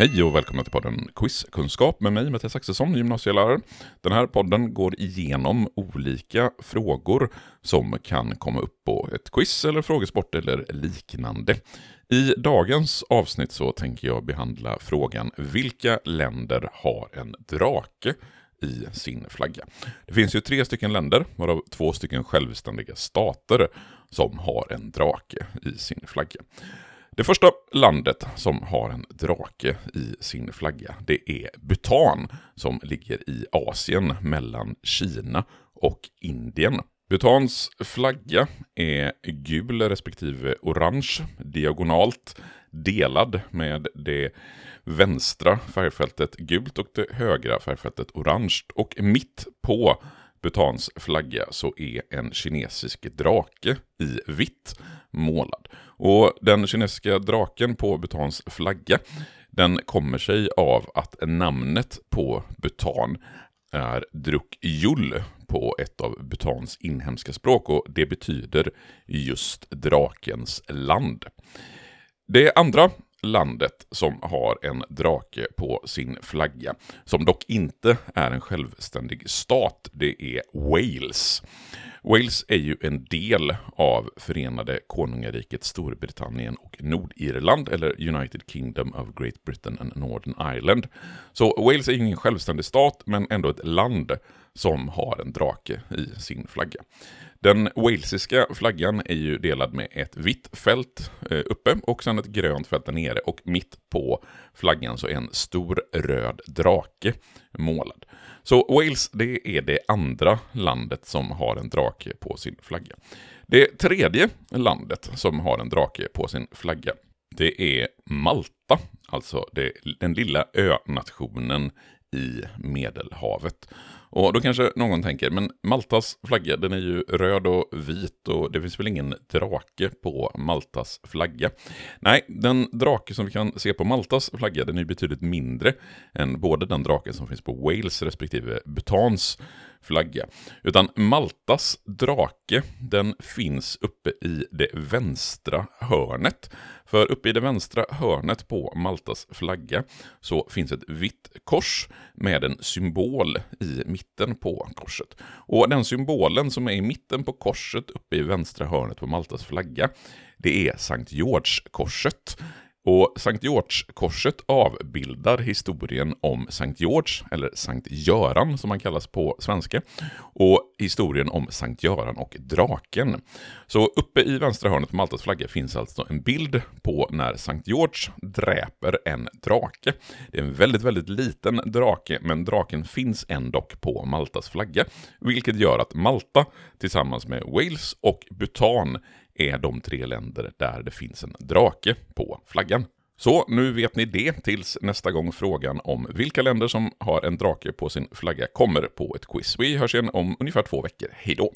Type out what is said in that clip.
Hej och välkomna till podden Quizkunskap med mig Mattias Axelsson, gymnasielärare. Den här podden går igenom olika frågor som kan komma upp på ett quiz eller frågesport eller liknande. I dagens avsnitt så tänker jag behandla frågan vilka länder har en drake i sin flagga? Det finns ju tre stycken länder, varav två stycken självständiga stater, som har en drake i sin flagga. Det första landet som har en drake i sin flagga, det är Bhutan som ligger i Asien mellan Kina och Indien. Bhutans flagga är gul respektive orange, diagonalt delad med det vänstra färgfältet gult och det högra färgfältet orange. Och mitt på Bhutans flagga så är en kinesisk drake i vitt målad. Och den kinesiska draken på Bhutans flagga, den kommer sig av att namnet på Bhutan är Druk Yul på ett av Bhutans inhemska språk och det betyder just drakens land. Det andra landet som har en drake på sin flagga, som dock inte är en självständig stat, det är Wales. Wales är ju en del av Förenade Konungariket Storbritannien och Nordirland, eller United Kingdom of Great Britain and Northern Ireland. Så Wales är ju ingen självständig stat, men ändå ett land som har en drake i sin flagga. Den walesiska flaggan är ju delad med ett vitt fält eh, uppe och sen ett grönt fält där nere och mitt på flaggan så är en stor röd drake målad. Så Wales, det är det andra landet som har en drake på sin flagga. Det tredje landet som har en drake på sin flagga, det är Malta, alltså det, den lilla önationen i Medelhavet. Och då kanske någon tänker, men Maltas flagga den är ju röd och vit och det finns väl ingen drake på Maltas flagga? Nej, den drake som vi kan se på Maltas flagga den är betydligt mindre än både den drake som finns på Wales respektive Bhutans flagga. Utan Maltas drake, den finns uppe i det vänstra hörnet. För uppe i det vänstra hörnet på Maltas flagga så finns ett vitt kors med en symbol i mitten på korset. Och den symbolen som är i mitten på korset uppe i vänstra hörnet på Maltas flagga, det är Sankt George-korset. Och Sankt George-korset avbildar historien om Sankt George, eller Sankt Göran som han kallas på svenska, och historien om Sankt Göran och draken. Så uppe i vänstra hörnet på Maltas flagga finns alltså en bild på när Sankt George dräper en drake. Det är en väldigt, väldigt liten drake, men draken finns ändå på Maltas flagga, vilket gör att Malta tillsammans med Wales och Bhutan är de tre länder där det finns en drake på flaggan. Så nu vet ni det tills nästa gång frågan om vilka länder som har en drake på sin flagga kommer på ett quiz. Vi hörs igen om ungefär två veckor. Hej då!